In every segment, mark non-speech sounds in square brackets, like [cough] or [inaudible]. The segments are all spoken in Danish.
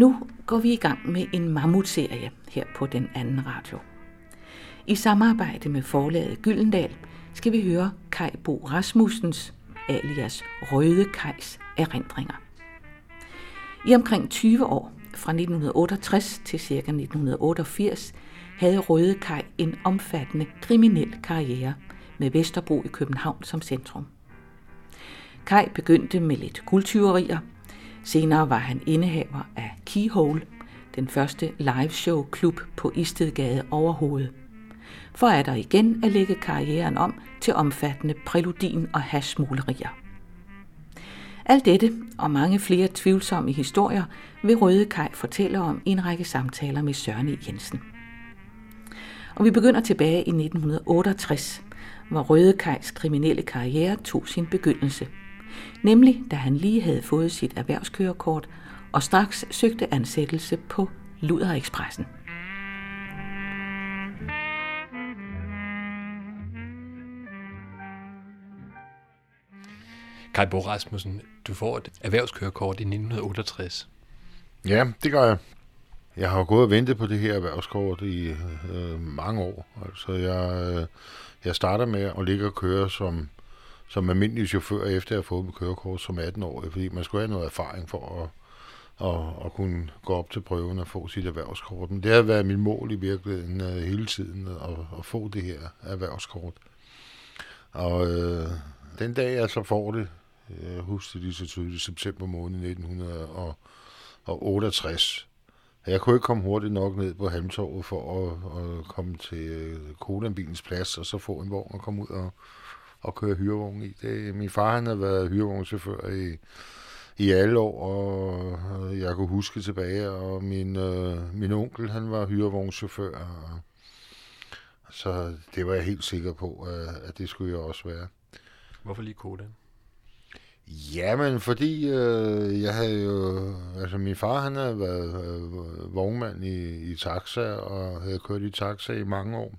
Nu går vi i gang med en mammutserie her på den anden radio. I samarbejde med forlaget Gyldendal skal vi høre Kai Bo Rasmussens, alias Røde Kajs, erindringer. I omkring 20 år, fra 1968 til ca. 1988, havde Røde Kaj en omfattende kriminel karriere med Vesterbro i København som centrum. Kai begyndte med lidt guldtyverier. Senere var han indehaver af Keyhole, den første liveshow-klub på Istedgade overhovedet. For er der igen at lægge karrieren om til omfattende præludin og hashmulerier. Alt dette og mange flere tvivlsomme historier vil Røde Kaj fortælle om i en række samtaler med Søren e. Jensen. Og vi begynder tilbage i 1968, hvor Røde Kajs kriminelle karriere tog sin begyndelse. Nemlig da han lige havde fået sit erhvervskørekort og straks søgte ansættelse på Luder Expressen. Kai Bo Rasmussen, du får et erhvervskørekort i 1968. Ja, det gør jeg. Jeg har gået og ventet på det her erhvervskort i øh, mange år. Altså, jeg, øh, jeg starter med at ligge og køre som, som almindelig chauffør, efter jeg har fået mit kørekort som 18-årig, fordi man skulle have noget erfaring for at, at, at kunne gå op til prøven og få sit erhvervskort. Men det har været mit mål i virkeligheden øh, hele tiden, at, at få det her erhvervskort. Og øh, den dag, jeg så får det, øh, jeg husker det lige så tydeligt, september måned 1968, jeg kunne ikke komme hurtigt nok ned på Halmtorvet for at, at komme til øh, Kodanbilens plads, og så få en vogn og komme ud og, og køre hyrevogn i. Det, min far han havde været hyrevognschauffør i, i alle år, og jeg kunne huske tilbage, og min, øh, min onkel han var hyrevognschauffør, og, så det var jeg helt sikker på, at det skulle jeg også være. Hvorfor lige Kodan? Jamen, fordi øh, jeg havde jo... Altså, min far, han havde været øh, vognmand i, i taxa, og havde kørt i taxa i mange år.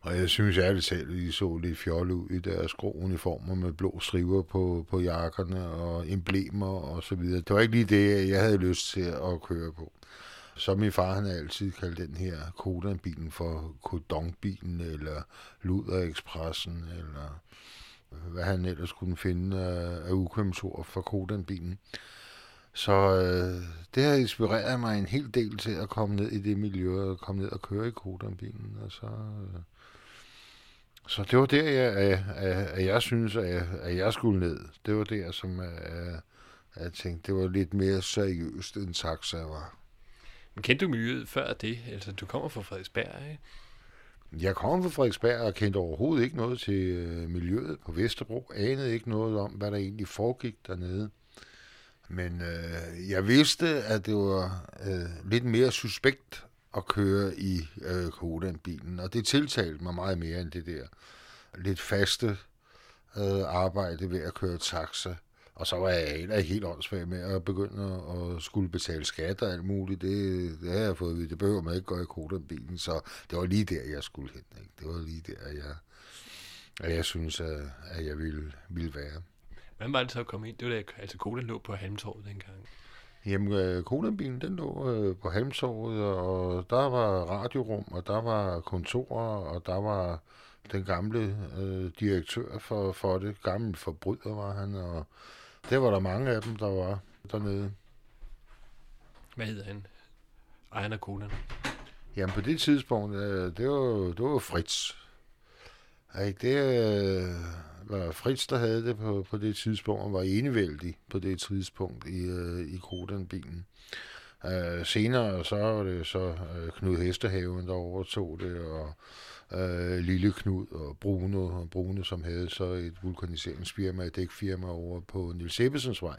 Og jeg synes ærligt talt, at de så lidt fjolle ud i deres grå uniformer med blå striver på, på jakkerne og emblemer og så videre. Det var ikke lige det, jeg havde lyst til at køre på. Så min far, han har altid kaldt den her Kodan-bilen for Kodong-bilen, eller Luder Expressen, eller øh, hvad han ellers kunne finde af, af ukvemsord for Kodan-bilen. Så øh, det har inspireret mig en hel del til at komme ned i det miljø, og komme ned og køre i Kodan-bilen. Og så, øh, så det var der, jeg, at, at jeg synes, at jeg, at jeg skulle ned. Det var der, som at, at jeg tænkte, det var lidt mere seriøst, end taxa var. Men kendte du miljøet før det? Altså, du kommer fra Frederiksberg, ikke? Jeg kom fra Frederiksberg og kendte overhovedet ikke noget til øh, miljøet på Vesterbro. Anede ikke noget om, hvad der egentlig foregik dernede. Men øh, jeg vidste, at det var øh, lidt mere suspekt at køre i øh, Kodan-bilen, og det tiltalte mig meget mere end det der lidt faste øh, arbejde ved at køre taxa. Og så var jeg heller ikke helt åndssvag med at begynde at skulle betale skat og alt muligt. Det, det har jeg fået at vide. Det behøver man ikke gøre i kodanbilen. Så det var lige der, jeg skulle hen. Ikke? Det var lige der, jeg, at jeg synes, at, at jeg ville, ville være. Hvordan var det så at komme ind? Det var da, altså Kodan lå på Halmtorvet dengang. Jamen, Kodanbilen, den lå øh, på Halmtorvet, og der var radiorum, og der var kontorer, og der var den gamle øh, direktør for, for det. Gammel forbryder var han, og det var der mange af dem, der var dernede. Hvad hedder han? Ejeren af konen? Jamen på det tidspunkt, øh, det var, det var Fritz. Ej, det øh, var Fritz, der havde det på, på det tidspunkt, og var enevældig på det tidspunkt i, øh, i Kodan-bilen. Øh, senere så var det så øh, Knud Hestehaven, der overtog det, og øh, Lille Knud og Bruno, og Bruno, som havde så et vulkaniseringsfirma, et dækfirma over på Nils Ebbesens vej.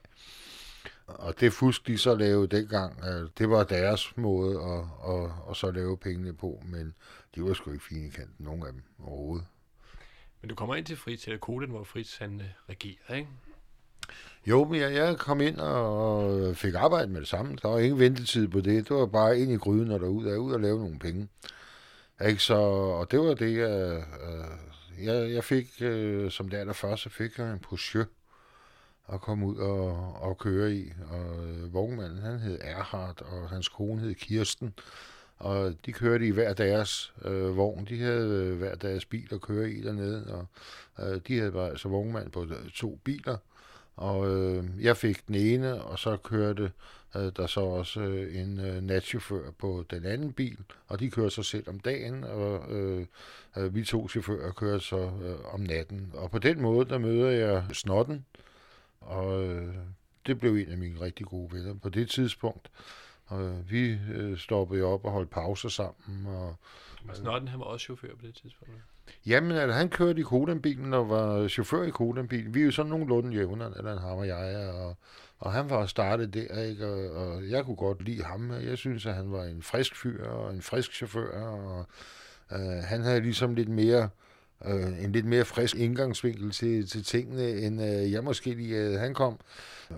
Og det fusk, de så lavede dengang, øh, det var deres måde at, at, at så lave pengene på, men de var sgu ikke fine i kanten, nogen af dem overhovedet. Men du kommer ind til Fritz, eller koden, hvor Fritz han øh, regerer, ikke? Jo, men jeg, jeg kom ind og fik arbejde med det samme. Der var ingen ventetid på det. Det var bare ind i gryden og derud, og ud og lave nogle penge. Ikke? Så, og det var det, jeg, øh, jeg, jeg fik, øh, som det allerførste, fik jeg en Porsche. at komme ud og, og køre i. Og vognmanden, han hed Erhard, og hans kone hed Kirsten. Og de kørte i hver deres øh, vogn. De havde øh, hver deres bil at køre i dernede. Og øh, de havde bare altså vognmand på øh, to biler. Og øh, jeg fik den ene, og så kørte øh, der så også øh, en øh, natchauffør på den anden bil, og de kørte sig selv om dagen, og øh, øh, vi to chauffører kørte så øh, om natten. Og på den måde, der møder jeg Snotten, og øh, det blev en af mine rigtig gode venner på det tidspunkt. Og vi øh, stoppede op og holdt pauser sammen. Og, Men Snotten, han var også chauffør på det tidspunkt. Jamen, altså, han kørte i Kodan-bilen og var chauffør i Kodan-bilen. Vi er jo sådan nogenlunde jævner, eller ham og jeg, og, og han var startet der, ikke? Og, og jeg kunne godt lide ham. Jeg synes, at han var en frisk fyr og en frisk chauffør, og øh, han havde ligesom lidt mere øh, en lidt mere frisk indgangsvinkel til, til tingene, end øh, jeg måske lige øh, han kom.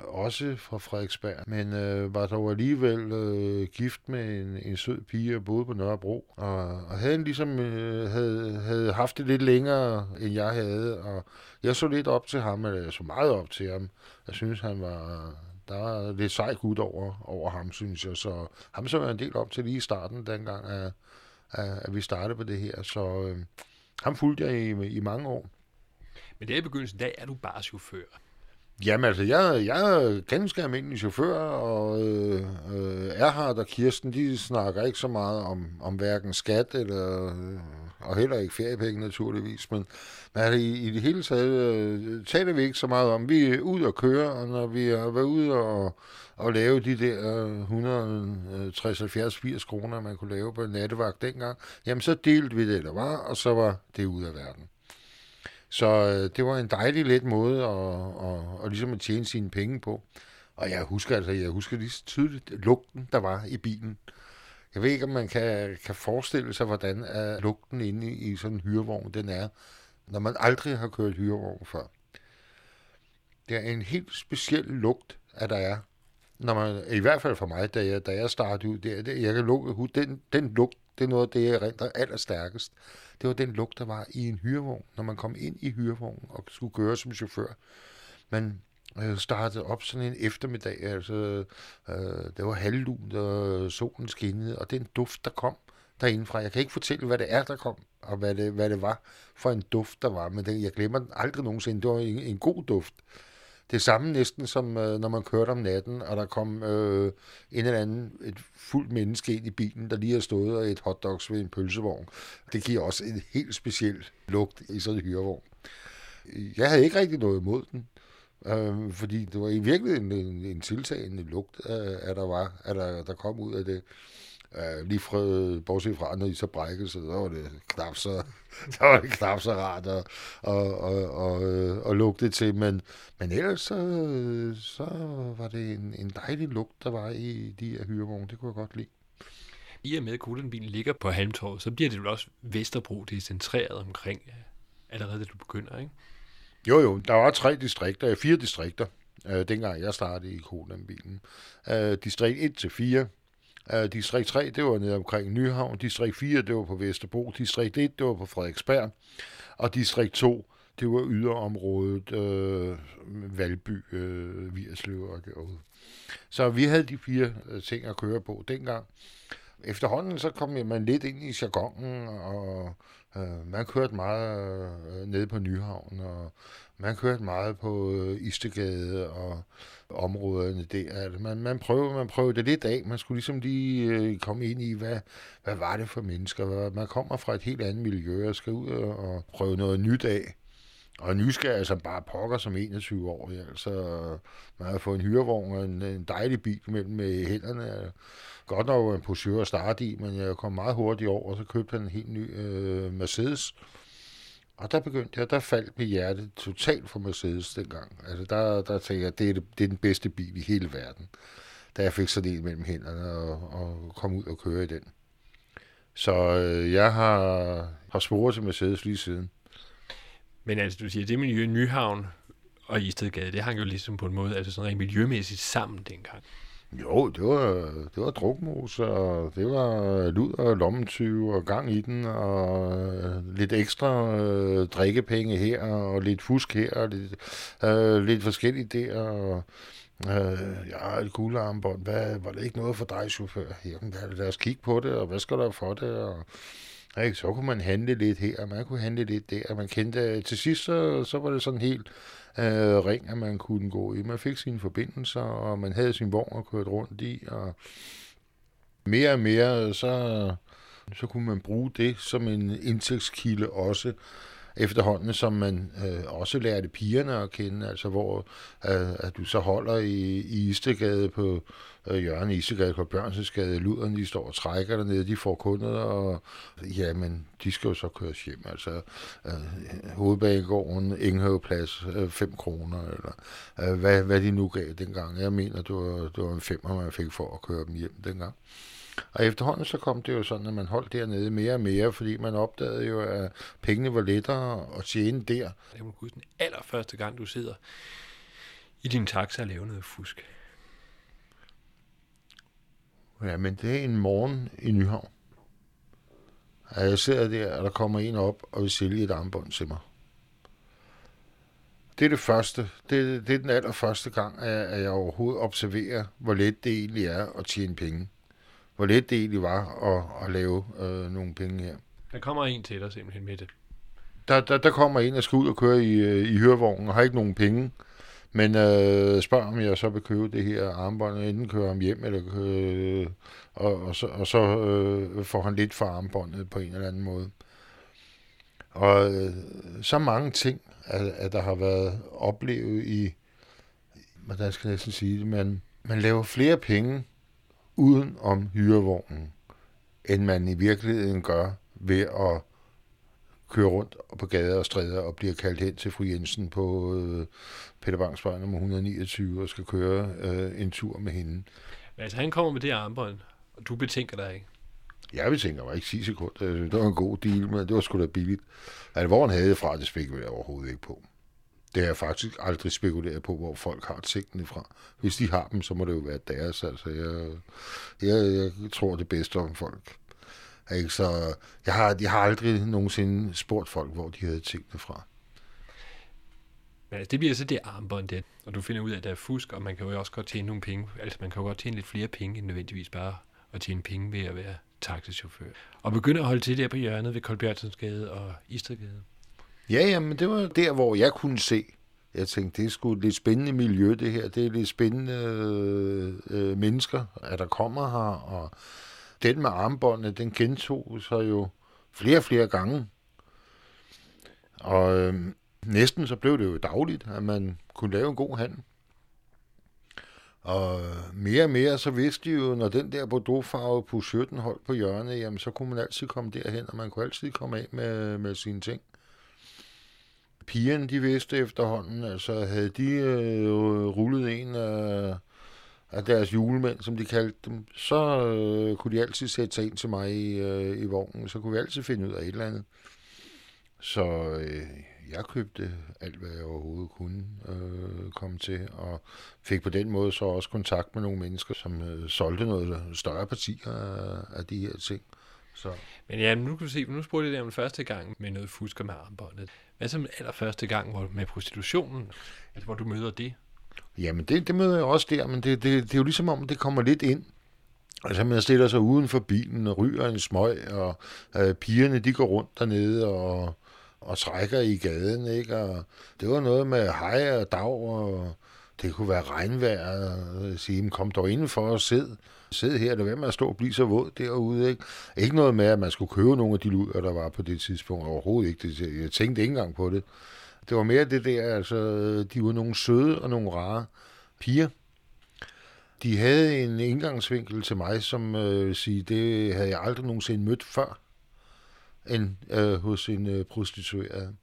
Også fra Frederiksberg, men øh, var dog alligevel øh, gift med en, en sød pige og boede på Nørrebro. Og, og havde ligesom øh, havde, havde haft det lidt længere, end jeg havde. Og jeg så lidt op til ham, eller jeg så meget op til ham. Jeg synes, han var der var lidt sej gut over, over ham, synes jeg. Så ham så jeg en del op til lige i starten, dengang, at, at, at vi startede på det her. Så øh, ham fulgte jeg i, i mange år. Men der i begyndelsen, der er du bare chauffør. Jamen altså, jeg, jeg er ganske almindelig chauffør, og øh, øh, Erhard og Kirsten, de snakker ikke så meget om, om hverken skat, eller, øh, og heller ikke feriepenge naturligvis, men, men altså, i, i det hele taget øh, taler vi ikke så meget om. Vi er ude og køre, og når vi har været ude og, og lave de der 160, 70, 80 kroner, man kunne lave på en nattevagt dengang, jamen så delte vi det, der var, og så var det ud af verden. Så øh, det var en dejlig let måde at, at, at, ligesom at tjene sine penge på. Og jeg husker altså, jeg husker lige tydeligt lugten, der var i bilen. Jeg ved ikke, om man kan, kan forestille sig, hvordan er lugten inde i, sådan en hyrevogn den er, når man aldrig har kørt hyrevogn før. Det er en helt speciel lugt, at der er. Når man, I hvert fald for mig, da jeg, da jeg startede ud, det, det, jeg kan lukke, den, den lugt, det er noget af det, jeg render allerstærkest det var den lugt, der var i en hyrevogn, når man kom ind i hyrevognen og skulle køre som chauffør. Man øh, startede op sådan en eftermiddag, altså øh, det var halvlun, og solen skinnede, og den duft, der kom derindefra, jeg kan ikke fortælle, hvad det er, der kom, og hvad det, hvad det var for en duft, der var, men det, jeg glemmer den aldrig nogensinde, det var en, en god duft. Det samme næsten som øh, når man kørte om natten, og der kom øh, en eller anden, et fuldt menneske ind i bilen, der lige har stået og et hotdogs ved en pølsevogn. Det giver også en helt speciel lugt i sådan en hyrevogn. Jeg havde ikke rigtig noget imod den, øh, fordi det var i virkeligheden en, en tiltagende lugt, øh, at der var, at der, der kom ud af det. Øh, lige fra, bortset fra, når de så brækkede så der var det knap så, [laughs] der var det knap så rart at, og, og, og, og lugte til, men, men ellers så, så var det en, en dejlig lugt, der var i de her hyrevogne. Det kunne jeg godt lide. I og med, at Kulenbilen ligger på Halmtorvet, så bliver det jo også Vesterbro, det er centreret omkring øh, allerede, da du begynder, ikke? Jo, jo. Der var tre distrikter, øh, fire distrikter, øh, dengang jeg startede i Kulenbilen. Øh, distrikt 1 til 4, Uh, øh, distrikt 3, det var nede omkring Nyhavn. Distrikt 4, det var på Vesterbro. Distrikt 1, det var på Frederiksberg. Og distrikt 2, det var yderområdet øh, Valby, øh, Virslev og derude. Så vi havde de fire øh, ting at køre på dengang. Efterhånden så kom man lidt ind i jargonen, og øh, man kørte meget øh, nede på Nyhavn, og man kørte meget på øh, Istegade og områderne der. Altså, man, man, prøvede, man prøvede det lidt af. Man skulle ligesom lige øh, komme ind i, hvad, hvad var det for mennesker? Man kommer fra et helt andet miljø og skal ud og, og prøve noget nyt af. Og nysgerrig som bare pokker som 21 år. Altså, man har fået en hyrevogn og en, en dejlig bil mellem med hænderne. Godt nok en Peugeot at starte i, men jeg kom meget hurtigt over, og så købte han en helt ny øh, Mercedes. Og der begyndte jeg, der faldt mit hjerte totalt for Mercedes dengang. Altså der, der tænkte jeg, det er, det, det er den bedste bil i hele verden. Da jeg fik sådan en mellem hænderne og, og kom ud og køre i den. Så øh, jeg har, har sporet til Mercedes lige siden. Men altså, du siger, det miljø Nyhavn og Istedgade, det hang jo ligesom på en måde altså sådan rent miljømæssigt sammen dengang. Jo, det var, det var drukmos, og det var lud og lommetyve og gang i den, og øh, lidt ekstra øh, drikkepenge her, og lidt fusk her, og lidt, øh, lidt forskelligt der, og øh, ja, et guldarmbånd. Hvad, var det ikke noget for dig, chauffør? Her, lad os kigge på det, og hvad skal der for det? Og, ikke? Så kunne man handle lidt her, og man kunne handle lidt der. Man kendte, til sidst så, så var det sådan helt øh, ring, at man kunne gå i. Man fik sine forbindelser, og man havde sin vogn at køre rundt i, og mere og mere, så, så kunne man bruge det som en indtægtskilde også efterhånden, som man øh, også lærte pigerne at kende, altså hvor øh, at du så holder i, i Istegade på øh, Jørgen Istegade på Børnsensgade, luderne de står og trækker dernede, de får kunder, og ja, men de skal jo så køres hjem, altså øh, hovedbanegården, Ingehaveplads, 5 øh, kroner, eller øh, hvad, hvad de nu gav dengang. Jeg mener, det var, det var en femmer, man fik for at køre dem hjem dengang. Og efterhånden så kom det jo sådan, at man holdt dernede mere og mere, fordi man opdagede jo, at pengene var lettere at tjene der. Jeg må huske den allerførste gang, du sidder i din taxa og laver noget fusk. Ja, men det er en morgen i Nyhavn. At jeg sidder der, og der kommer en op og vil sælge et armbånd til mig. Det er det første. Det, det er den allerførste gang, at jeg overhovedet observerer, hvor let det egentlig er at tjene penge hvor let det egentlig var at, at lave øh, nogle penge her. Der kommer en til dig simpelthen med det. Der, der, der kommer en, der skal ud og køre i, øh, i hørevognen og har ikke nogen penge. Men øh, spørger om jeg så vil købe det her armbånd, og enten køre ham hjem, eller øh, og, og så, og så øh, får han lidt for armbåndet på en eller anden måde. Og øh, så mange ting, at, at der har været oplevet i, hvordan skal jeg næsten sige det, man, man laver flere penge uden om hyrevognen, end man i virkeligheden gør ved at køre rundt på gader og stræder og bliver kaldt hen til fru Jensen på øh, Peter Bangs vej nummer 129 og skal køre øh, en tur med hende. Men altså han kommer med det armbånd, og du betænker dig ikke? Jeg betænker mig ikke 10 sekunder. Det var en god deal, men det var sgu da billigt. Altså, hvor han havde fra, det spekulerer jeg overhovedet ikke på. Det har jeg faktisk aldrig spekuleret på, hvor folk har tingene fra. Hvis de har dem, så må det jo være deres. Altså, jeg, jeg, jeg tror det bedste om folk. Ikke? Så jeg har, jeg har aldrig nogensinde spurgt folk, hvor de havde tingene fra. Men altså, det bliver så det armbånd, det, og du finder ud af, at der er fusk, og man kan jo også godt tjene nogle penge. Altså, man kan jo godt tjene lidt flere penge, end nødvendigvis bare at tjene penge ved at være taxichauffør. Og begynder at holde til der på hjørnet ved Kolbjørnsensgade og Istergade. Ja, jamen det var der, hvor jeg kunne se. Jeg tænkte, det er sgu et lidt spændende miljø, det her. Det er lidt spændende øh, øh, mennesker, at der kommer her. Og den med armbåndet, den gentog sig jo flere og flere gange. Og øh, næsten så blev det jo dagligt, at man kunne lave en god handel. Og øh, mere og mere, så vidste de jo, når den der Bordeaux-farve på 17 holdt på hjørnet, jamen så kunne man altid komme derhen, og man kunne altid komme af med, med sine ting pigerne, de vidste efterhånden, altså havde de øh, rullet en af, af deres julemænd, som de kaldte dem, så øh, kunne de altid sætte sig ind til mig i, øh, i vognen, så kunne vi altid finde ud af et eller andet. Så øh, jeg købte alt, hvad jeg overhovedet kunne øh, komme til, og fik på den måde så også kontakt med nogle mennesker, som øh, solgte noget større partier af, af de her ting. Så. Men ja, nu kan du se, nu spurgte jeg dig om første gang med noget fusker med armbåndet. Hvad så med allerførste gang hvor, med prostitutionen? Altså, hvor du møder det? Jamen, det, det møder jeg også der, men det, det, det er jo ligesom om, det kommer lidt ind. Altså, man stiller sig uden for bilen og ryger en smøg, og øh, pigerne, de går rundt dernede og, og trækker i gaden, ikke? Og det var noget med hej og dag, og det kunne være regnvejr, og sige, kom dog indenfor og sid sidde her, eller hvad med at stå og blive så våd derude. Ikke, ikke noget med, at man skulle købe nogle af de luder, der var på det tidspunkt. Overhovedet ikke. Jeg tænkte ikke engang på det. Det var mere det der, altså, de var nogle søde og nogle rare piger. De havde en indgangsvinkel til mig, som øh, sige, det havde jeg aldrig nogensinde mødt før, end øh, hos en øh, prostitueret.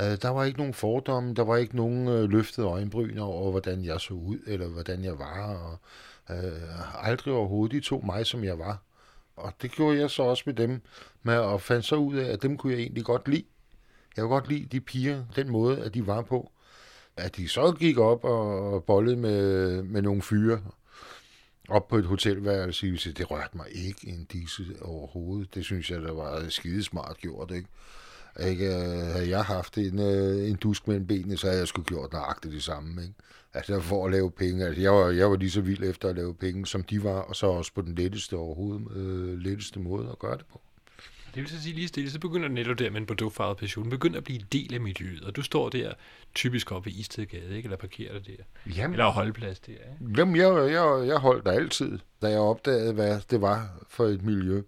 Øh, der var ikke nogen fordomme, der var ikke nogen øh, løftede øjenbryn over, hvordan jeg så ud, eller hvordan jeg var. Og, Øh, aldrig overhovedet. De tog mig, som jeg var. Og det gjorde jeg så også med dem, med at fandt så ud af, at dem kunne jeg egentlig godt lide. Jeg kunne godt lide de piger, den måde, at de var på. At de så gik op og bollede med, med nogle fyre, op på et hotelværelse, det rørte mig ikke en disse overhovedet. Det synes jeg, der var skidesmart gjort, ikke? Ikke, havde jeg haft en, øh, en dusk mellem benene, så havde jeg skulle gjort nøjagtigt det samme. Ikke? Altså for at lave penge. Altså, jeg, var, jeg var lige så vild efter at lave penge, som de var, og så også på den letteste overhovedet, øh, letteste måde at gøre det på. Det vil så sige lige stille, så begynder netop der med en produktfarvet passion, begynder at blive en del af miljøet, og du står der typisk oppe i Istedgade, ikke? eller parkerer dig der, Jamen, eller holdplads der. Ikke? Jamen, jeg, jeg, jeg holdt der altid, da jeg opdagede, hvad det var for et miljø.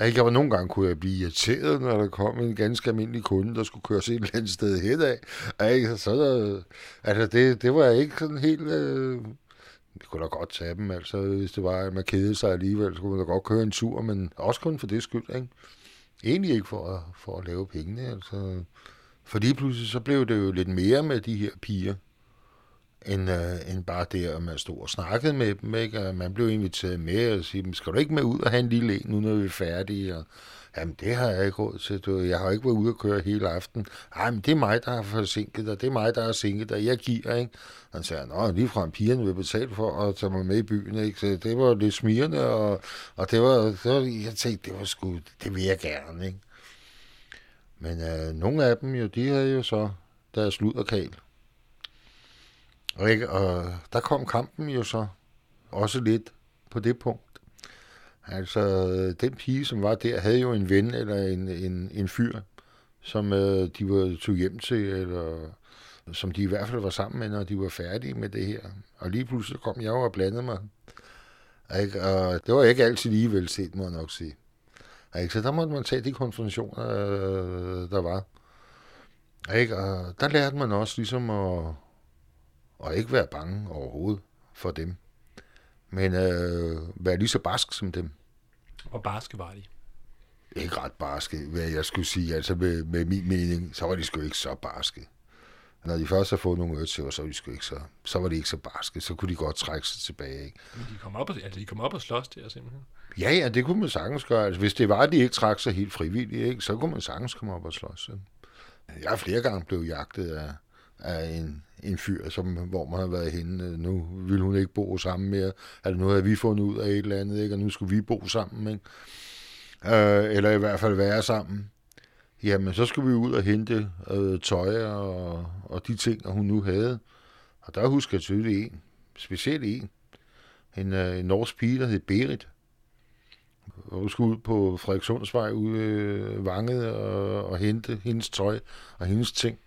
Jeg var nogle gange kunne jeg blive irriteret, når der kom en ganske almindelig kunde, der skulle køre sig et eller andet sted hen af. Ikke? Så der, altså det, det var ikke sådan helt... Øh, vi kunne da godt tage dem, altså, hvis det var, at man kedede sig alligevel, så kunne man da godt køre en tur, men også kun for det skyld, ikke? Egentlig ikke for at, for at lave pengene, altså. For lige pludselig så blev det jo lidt mere med de her piger, end, øh, end bare det, at man stod og snakkede med dem. Ikke? Og man blev inviteret med og sige, skal du ikke med ud og have en lille en, nu når vi er færdige? Og, Jamen, det har jeg ikke råd til. Du. Jeg har ikke været ude at køre hele aften. Ej, men det er mig, der har forsinket dig. Det er mig, der har sinket dig. Jeg giver, ikke? Han sagde, nå, lige fra pigerne vil betale for at tage mig med i byen, ikke? Så det var lidt smirende, og, og det, var, det var, jeg tænkte, det var sgu, det vil jeg gerne, ikke? Men øh, nogle af dem jo, de havde jo så deres kal. Og, ikke? og der kom kampen jo så også lidt på det punkt. Altså, den pige, som var der, havde jo en ven eller en, en, en fyr, som øh, de var tog hjem til, eller som de i hvert fald var sammen med, når de var færdige med det her. Og lige pludselig kom jeg og blandede mig. Ikke? Og det var ikke altid lige vel set, må jeg nok sige. Ikke? Så der måtte man tage de konfrontationer, øh, der var. Ikke? Og der lærte man også ligesom at, at ikke være bange overhovedet for dem. Men øh, være lige så barsk som dem. Hvor barske var de? Ikke ret barske, hvad jeg skulle sige. Altså med, med min mening, så var de sgu ikke så barske. Når de først har fået nogle øretæver, så var de sgu ikke så, så var de ikke så barske. Så kunne de godt trække sig tilbage. Ikke? Men de kom op og, altså, de kom op og slås der simpelthen? Ja, ja, det kunne man sagtens gøre. Altså, hvis det var, at de ikke trak sig helt frivilligt, ikke, så kunne man sagtens komme op og slås. Jeg har flere gange blevet jagtet af, af en, en fyr, som, hvor man har været henne. Øh, nu vil hun ikke bo sammen mere. Altså, nu har vi fundet ud af et eller andet, ikke? og nu skulle vi bo sammen. Ikke? Øh, eller i hvert fald være sammen. Jamen, så skulle vi ud og hente øh, tøj og, og de ting, hun nu havde. Og der husker jeg tydeligt en, specielt en, en, øh, en norsk pige, der hed Berit. Og hun skulle ud på Frederikssundsvej ude øh, Vanget og, og hente hendes tøj og hendes ting.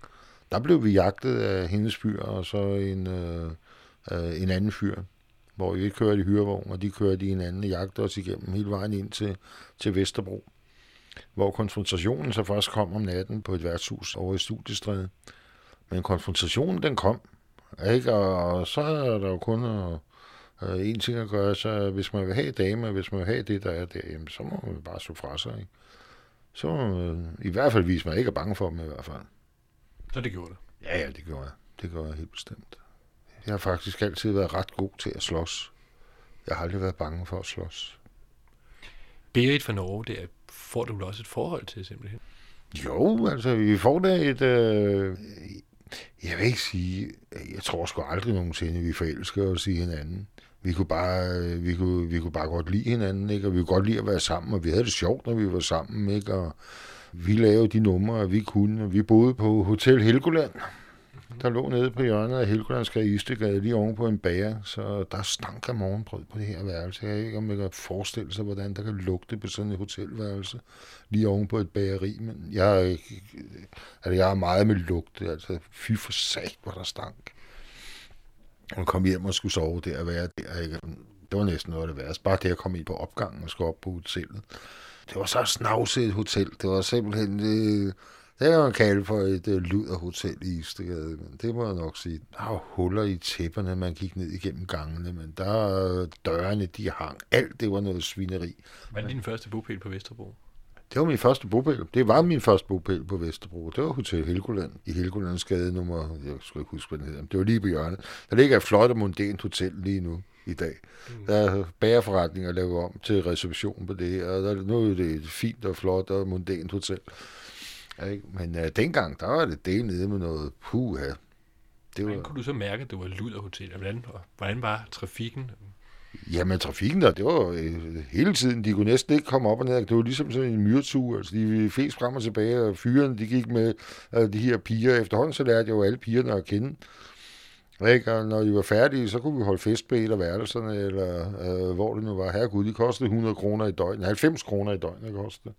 Der blev vi jagtet af hendes fyr og så en, øh, øh, en anden fyr, hvor vi kørte i hyrevogn, og de kørte i en anden og jagtede os igennem hele vejen ind til, til Vesterbro, hvor konfrontationen så først kom om natten på et værtshus over i Studiestræde. Men konfrontationen, den kom, ikke? Og så er der jo kun at, øh, en ting at gøre, så hvis man vil have damer, hvis man vil have det, der er der, jamen, så må man bare stå fra sig. Ikke? Så må man, i hvert fald vise, man ikke er bange for dem i hvert fald. Så det gjorde det? Ja, ja, det gjorde jeg. Det gjorde jeg helt bestemt. Jeg har faktisk altid været ret god til at slås. Jeg har aldrig været bange for at slås. Berit fra Norge, det er, får du også et forhold til simpelthen? Jo, altså vi får da et... Øh, jeg vil ikke sige... Jeg tror sgu aldrig nogensinde, vi forelsker os i hinanden. Vi kunne, bare, øh, vi, kunne, vi kunne bare godt lide hinanden, ikke? og vi kunne godt lide at være sammen, og vi havde det sjovt, når vi var sammen. Ikke? Og, vi lavede de numre, vi kunne. og Vi boede på Hotel Helgoland, der lå nede på hjørnet af Helgolandsgade Istegade, lige oven på en bager, så der stank af morgenbrød på det her værelse. Jeg ikke, om jeg kan forestille sig, hvordan der kan lugte på sådan et hotelværelse, lige oven på et bageri, men jeg, altså, jeg er meget med lugte, altså fy for sat, hvor der stank. Og kom hjem og skulle sove der og være der, ikke? det var næsten noget af det værste. Bare det at komme ind på opgangen og skulle op på hotellet. Det var så snavset et hotel. Det var simpelthen... Det, det kan man kalde for et uh, luderhotel i Istegade, men det må jeg nok sige. Der var huller i tæpperne, man gik ned igennem gangene, men der dørene, de hang. Alt det var noget svineri. Hvad er din første bopæl på Vesterbro? Det var min første bopæl. Det var min første bopæl på Vesterbro. Det var Hotel Helgoland i Helgolandsgade nummer, jeg skal ikke huske, hvad det hedder. Det var lige på hjørnet. Der ligger et flot og mondænt hotel lige nu i dag. Mm. Der er bagerforretninger lavet om til reservation på det her, og der, nu er det et fint og flot og mondænt hotel. Ikke? Men uh, dengang, der var det del nede med noget puha. Det var... Hvordan kunne du så mærke, at det var luderhotel? Hvordan, hvordan var trafikken? Jamen, trafikken der, det var øh, hele tiden. De kunne næsten ikke komme op og ned. Det var ligesom sådan en myretur. Altså, de fes frem og tilbage, og fyrene, de gik med øh, de her piger. Efterhånden så lærte jeg jo alle pigerne at kende. Ikke? Og når de var færdige, så kunne vi holde fest på et af værelserne, eller øh, hvor det nu var. Herregud, de kostede 100 kroner i døgnet. 90 kroner i døgnet kostede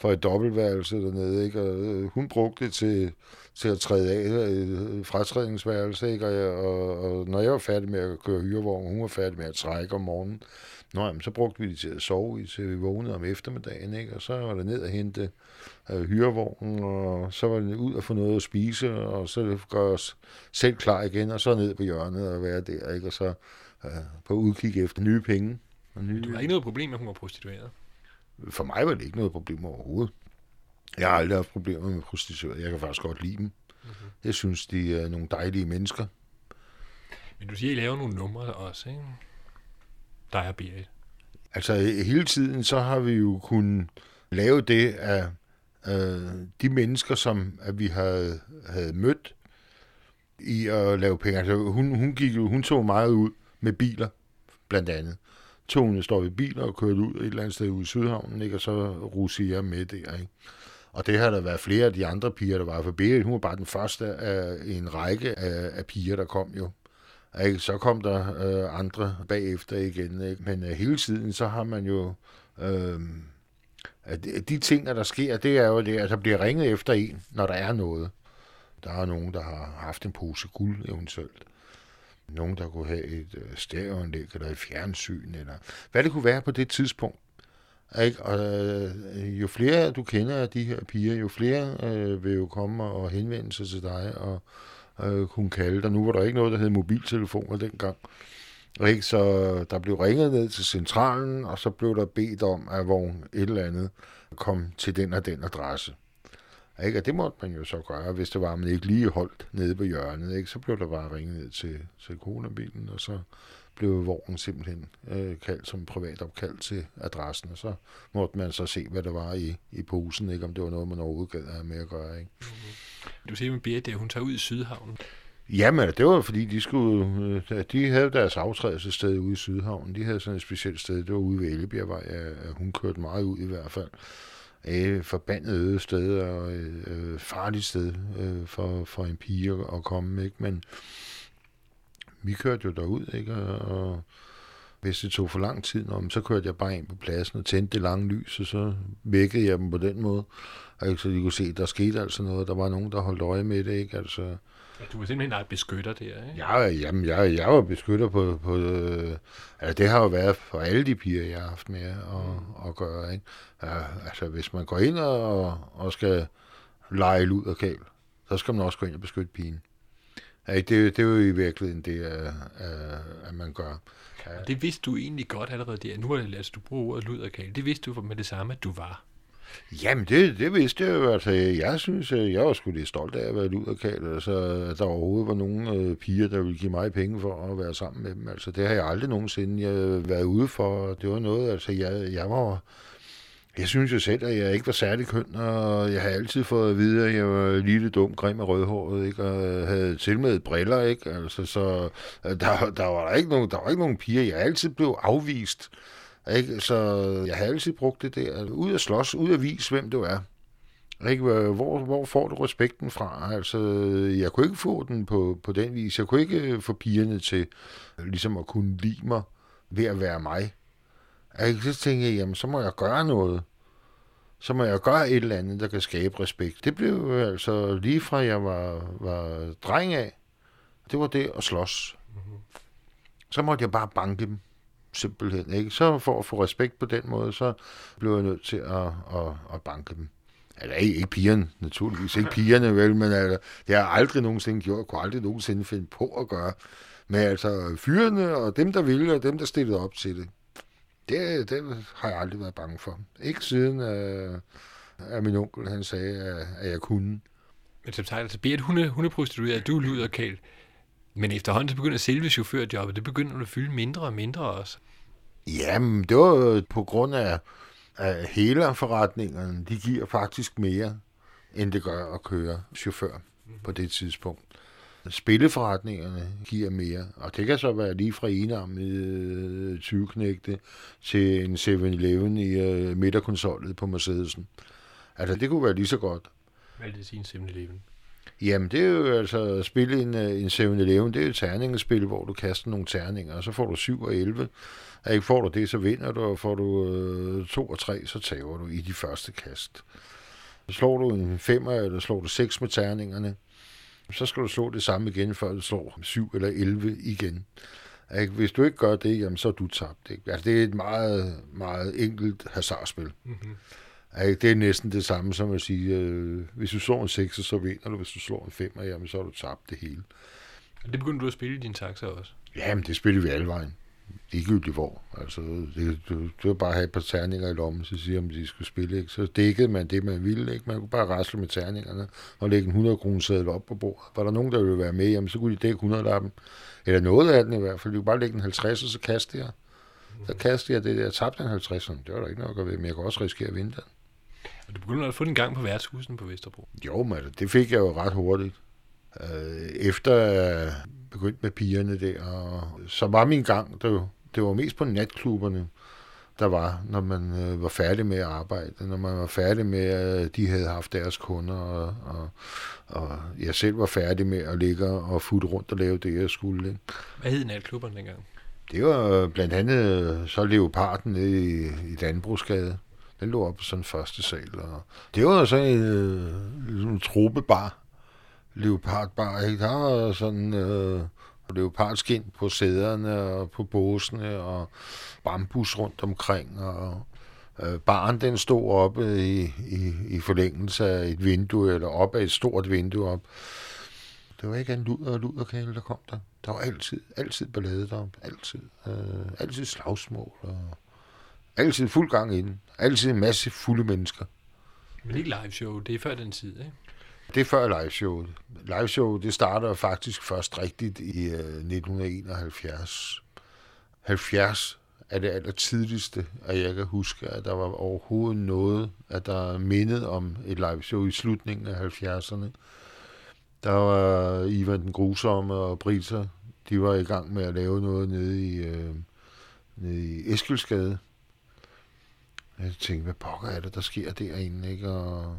for et dobbeltværelse dernede, ikke? Og øh, hun brugte det til, til at træde af øh, fratrædningsværelse, ikke? Og, og, og, når jeg var færdig med at køre hyrevogn, hun var færdig med at trække om morgenen, Nå, jamen, så brugte vi det til at sove i, til vi vågnede om eftermiddagen, ikke? Og så var det ned og hente øh, hyrevognen, og så var det ud og få noget at spise, og så gør os selv klar igen, og så ned på hjørnet og være der, ikke? Og så øh, på udkig efter nye penge. Og nye, du var ikke noget problem med, at hun var prostitueret? For mig var det ikke noget problem overhovedet. Jeg har aldrig haft problemer med prostituerede. Jeg kan faktisk godt lide dem. Mm-hmm. Jeg synes, de er nogle dejlige mennesker. Men du siger, I laver nogle numre også, ikke? Der er Berit. Altså hele tiden, så har vi jo kunnet lave det af øh, de mennesker, som at vi havde, havde mødt i at lave penge. Altså, hun, hun, gik jo, hun tog meget ud med biler, blandt andet. Togene står i biler og kører ud et eller andet sted ude i Sydhavnen, ikke? og så russer jeg med der. Ikke? Og det har der været flere af de andre piger, der var for Berit. Hun var bare den første af en række af, af piger, der kom jo. Ikke? Så kom der øh, andre bagefter igen. Ikke? Men øh, hele tiden, så har man jo... Øh, at de ting, der sker, det er jo det, at der bliver ringet efter en, når der er noget. Der er nogen, der har haft en pose guld eventuelt. Nogen, der kunne have et øh, stereoanlæg eller et fjernsyn, eller hvad det kunne være på det tidspunkt. Ikke? Og øh, jo flere du kender af de her piger, jo flere øh, vil jo komme og henvende sig til dig og øh, kunne kalde dig. Nu var der ikke noget, der hed mobiltelefoner dengang. Ikke? Så der blev ringet ned til centralen, og så blev der bedt om, at vogn et eller andet kom til den og den adresse. Ikke? Og det måtte man jo så gøre, hvis det var, man ikke lige holdt nede på hjørnet. Ikke? Så blev der bare ringet ned til, til coronabilen, og så blev vognen simpelthen øh, kaldt som privat opkald til adressen, og så måtte man så se, hvad der var i, i posen, ikke? om det var noget, man overhovedet gad have med at gøre. Ikke? Mm-hmm. Du siger med Berit, at hun tager ud i Sydhavnen. Jamen, det var fordi, de, skulle, øh, de havde deres aftrædelsessted ude i Sydhavnen. De havde sådan et specielt sted, det var ude ved Ellebjergvej. Hun kørte meget ud i hvert fald øh, forbandet øde sted og øh, farligt sted øh, for, for en pige at komme. Ikke? Men vi kørte jo derud, ikke? og hvis det tog for lang tid, så kørte jeg bare ind på pladsen og tændte det lange lys, og så vækkede jeg dem på den måde. Ikke? Så de kunne se, at der skete altså noget. Der var nogen, der holdt øje med det. Ikke? Altså, du var simpelthen en beskytter der, ikke? Ja, jamen, jeg, jeg var beskytter på... på øh, altså, det har jo været for alle de piger, jeg har haft med at, mm. at gøre. Ikke? Ja, altså, hvis man går ind og, og skal lege lud og kæl, så skal man også gå ind og beskytte pigen. Ja, det, det er jo i virkeligheden det, at, at man gør. Ja. Det vidste du egentlig godt allerede der. Nu er det, altså, du bruger ordet luderkage. Det vidste du med det samme, at du var. Jamen, det, det vidste jeg jo. Altså, jeg synes, øh, jeg var sgu lidt stolt af at være luderkald. Altså, at der overhovedet var nogen øh, piger, der ville give mig penge for at være sammen med dem. Altså, det har jeg aldrig nogensinde jeg været ude for. Det var noget, altså, jeg, jeg var jeg synes jo selv, at jeg ikke var særlig køn, og jeg har altid fået at vide, at jeg var lille, dum, grim og rødhåret, ikke? og øh, havde til med briller, ikke? Altså, så der, der, var der, ikke nogen, der var ikke nogen piger. Jeg altid blev afvist, ikke? Så jeg har altid brugt det der, ud at slås, ud at vise, hvem du er. Ikke? Hvor, hvor får du respekten fra? Altså, jeg kunne ikke få den på, på den vis. Jeg kunne ikke få pigerne til ligesom at kunne lide mig ved at være mig. Ikke? Så tænkte jeg, jamen, så må jeg gøre noget så må jeg gøre et eller andet, der kan skabe respekt. Det blev altså lige fra jeg var, var dreng af, det var det at slås. Mm-hmm. Så måtte jeg bare banke dem, simpelthen. Ikke? Så for at få respekt på den måde, så blev jeg nødt til at, at, at banke dem. Eller ikke, ikke pigerne, naturligvis. Ikke pigerne, vel, men altså, det har jeg aldrig nogensinde gjort. Jeg kunne aldrig nogensinde finde på at gøre. Men altså, fyrene og dem, der ville, og dem, der stillede op til det. Det, det har jeg aldrig været bange for. Ikke siden, øh, at min onkel han sagde, at, at jeg kunne. Men som sagt, altså bliver et hunde, hundeprostitueret, du lyder, Kæl. Men efterhånden så begynder selve chaufførjobbet, det begynder at fylde mindre og mindre også. Jamen, det var på grund af, at hele forretningerne, de giver faktisk mere, end det gør at køre chauffør på det tidspunkt. spilleforretningerne giver mere. Og det kan så være lige fra enarmede 20-knægte til en 7-Eleven i øh, midterkonsollet på Mercedesen. Altså, det kunne være lige så godt. Hvad vil det sige, en 7-Eleven? Jamen, det er jo altså at spille en, øh, en 7-Eleven, det er jo et terningespil, hvor du kaster nogle terninger, og så får du 7 og 11. Og ikke får du det, så vinder du, og får du øh, 2 og 3, så tager du i de første kast. Slår du en 5 eller slår du 6 med terningerne, så skal du slå det samme igen, før du slår 7 eller 11 igen. Ikke? Hvis du ikke gør det, jamen, så er du tabt. Ikke? Altså, det er et meget, meget enkelt hasardspil. Mm-hmm. Ikke? Det er næsten det samme som at sige, øh, hvis du slår en 6, så vinder du. Hvis du slår en 5, jamen, så har du tabt det hele. Og det begyndte du at spille i din taxa også? Jamen, det spiller vi alle vejen. Ligegyldigt hvor. Altså, det, du, du var bare have et par terninger i lommen, så siger om de skulle spille. Ikke? Så dækkede man det, man ville. Ikke? Man kunne bare rasle med terningerne og lægge en 100 kroner sædel op på bordet. Var der nogen, der ville være med, jamen, så kunne de dække 100 lappen. Eller noget af den i hvert fald. De kunne bare lægge en 50, og så kaste jeg. Så kastede jeg det der. Jeg tabte en 50, det var der ikke nok at ved, men jeg kan også risikere at vinde den. Og du begyndte at få den gang på værtshusen på Vesterbro? Jo, men altså, det fik jeg jo ret hurtigt. Øh, efter jeg begyndte med pigerne der, og så var min gang, det, det var mest på natklubberne, der var, når man øh, var færdig med at arbejde, når man var færdig med, at de havde haft deres kunder, og, og, og jeg selv var færdig med at ligge og futte rundt og lave det, jeg skulle. Ikke? Hvad hed natklubberne dengang? Det var blandt andet så Leoparden nede i, i Danbrugsgade. Den lå op på sådan første sal. Og det var så en, øh, ligesom en tropebar. Leopardbar, ikke? Der var sådan øh, leopardskin på sæderne og på båsene og bambus rundt omkring. Og øh, baren den stod oppe i, i, i forlængelse af et vindue, eller op af et stort vindue op. Det var ikke en luder og luderkale, der kom der. Der var altid, altid ballade deroppe. Altid. Øh, altid slagsmål og Altid fuld gang inden. Altid en masse fulde mennesker. Men ikke live show, det er før den tid, ikke? Det er før live show, det starter faktisk først rigtigt i uh, 1971. 70 er det aller tidligste, at jeg kan huske, at der var overhovedet noget, at der mindede om et live show i slutningen af 70'erne. Der var Ivan den Grusomme og Brita, de var i gang med at lave noget nede i, uh, nede i Eskilsgade jeg tænkte, hvad pokker er det, der sker derinde, ikke? Og,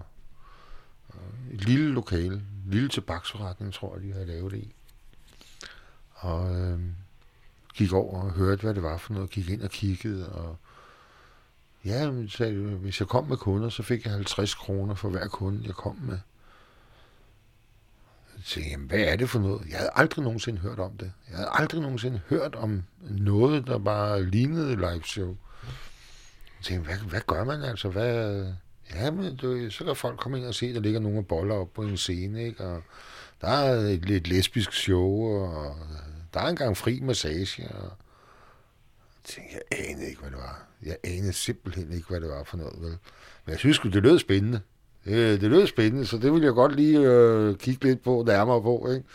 og et lille lokale, en lille tobaksforretning, tror jeg, de havde lavet det i. Og øh, gik over og hørte, hvad det var for noget, gik ind og kiggede, og ja, sagde, hvis jeg kom med kunder, så fik jeg 50 kroner for hver kunde, jeg kom med. Jeg tænkte, jamen, hvad er det for noget? Jeg havde aldrig nogensinde hørt om det. Jeg havde aldrig nogensinde hørt om noget, der bare lignede live show. Tænkte, hvad, hvad gør man altså? Hvad, ja, men du, så kan folk komme ind og se, at der ligger nogle boller op på en scene, ikke? Og der er et lidt lesbisk show, og der er engang fri massage, og jeg tænkte, jeg anede ikke, hvad det var. Jeg anede simpelthen ikke, hvad det var for noget, vel? Men jeg synes det lød spændende. Det, det lød spændende, så det ville jeg godt lige øh, kigge lidt på, nærmere på, ikke?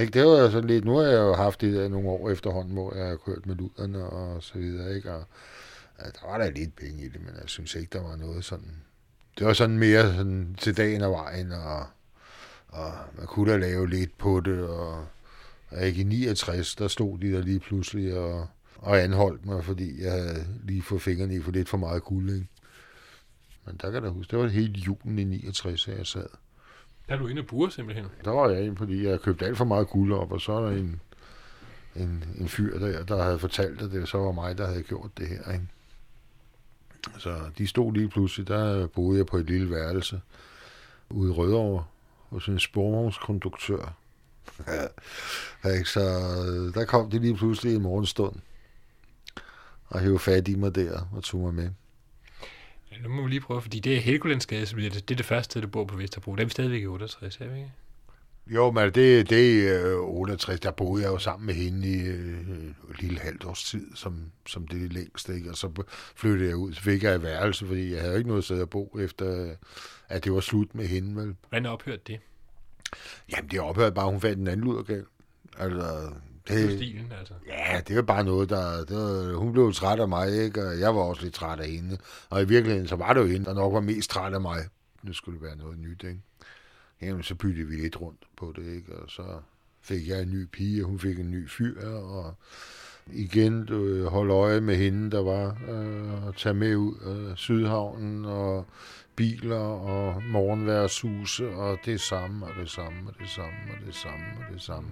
Ikke? Det var sådan lidt, nu har jeg jo haft det nogle år efterhånden, hvor jeg har kørt med luderne og så videre, ikke? Og, der var der lidt penge i det, men jeg synes ikke, der var noget sådan... Det var sådan mere sådan til dagen og vejen, og, og man kunne da lave lidt på det, og, og ikke i 69, der stod de der lige pludselig og, og anholdt mig, fordi jeg havde lige fået fingrene i for lidt for meget guld, ikke? Men der kan jeg huske, det var hele julen i 69, at jeg sad. Der er du inde og bure simpelthen? Der var jeg inde, fordi jeg købte alt for meget guld op, og så er der en, en, en fyr der, der havde fortalt, at det så var mig, der havde gjort det her, ikke? Så de stod lige pludselig, der boede jeg på et lille værelse ude i Rødovre hos en sporvognskonduktør. [laughs] ja, så der kom de lige pludselig i morgenstund og hævde fat i mig der og tog mig med. Ja, nu må vi lige prøve, fordi det er Helgolandsgade, så det, det er det første sted, du bor på Vesterbro. Der er vi stadigvæk i 68, er vi ikke? Jo, men det, det er 68, der boede jeg jo sammen med hende i øh, lille halvt års tid, som, som det længste, ikke? og så flyttede jeg ud, så fik jeg et værelse, fordi jeg havde ikke noget sted at bo, efter at det var slut med hende. Vel? Hvordan ophørte det? Jamen, det ophørte bare, hun fandt en anden ludergal. Altså, det, stilen, altså. Ja, det var bare noget, der... Det var, hun blev træt af mig, ikke? og jeg var også lidt træt af hende. Og i virkeligheden, så var det jo hende, der nok var mest træt af mig. Nu skulle det være noget nyt, ikke? Jamen, så byttede vi lidt rundt på det, ikke? Og så, fik jeg en ny pige, og hun fik en ny fyr, og igen du, holde øje med hende, der var, øh, og tage med ud af Sydhavnen, og biler og morgenværshuse, og det samme, og det samme, og det samme, og det samme, og det samme.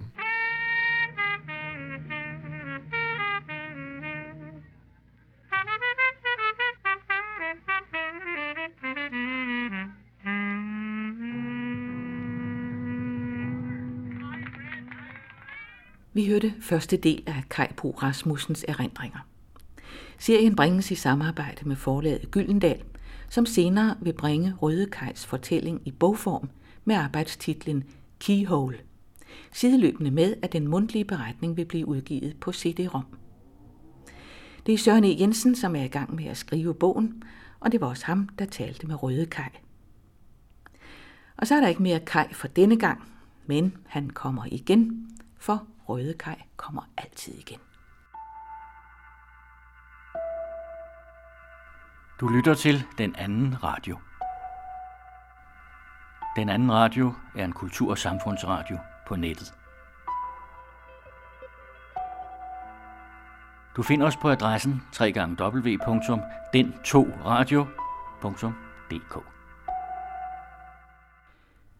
Vi hørte første del af Kai Bo Rasmussens erindringer. Serien bringes i samarbejde med forlaget Gyldendal, som senere vil bringe Røde Kajs fortælling i bogform med arbejdstitlen Keyhole. Sideløbende med, at den mundtlige beretning vil blive udgivet på CD-ROM. Det er Søren E. Jensen, som er i gang med at skrive bogen, og det var også ham, der talte med Røde Kaj. Og så er der ikke mere Kaj for denne gang, men han kommer igen, for Røde Kaj kommer altid igen. Du lytter til Den Anden Radio. Den Anden Radio er en kultur- og samfundsradio på nettet. Du finder os på adressen www.den2radio.dk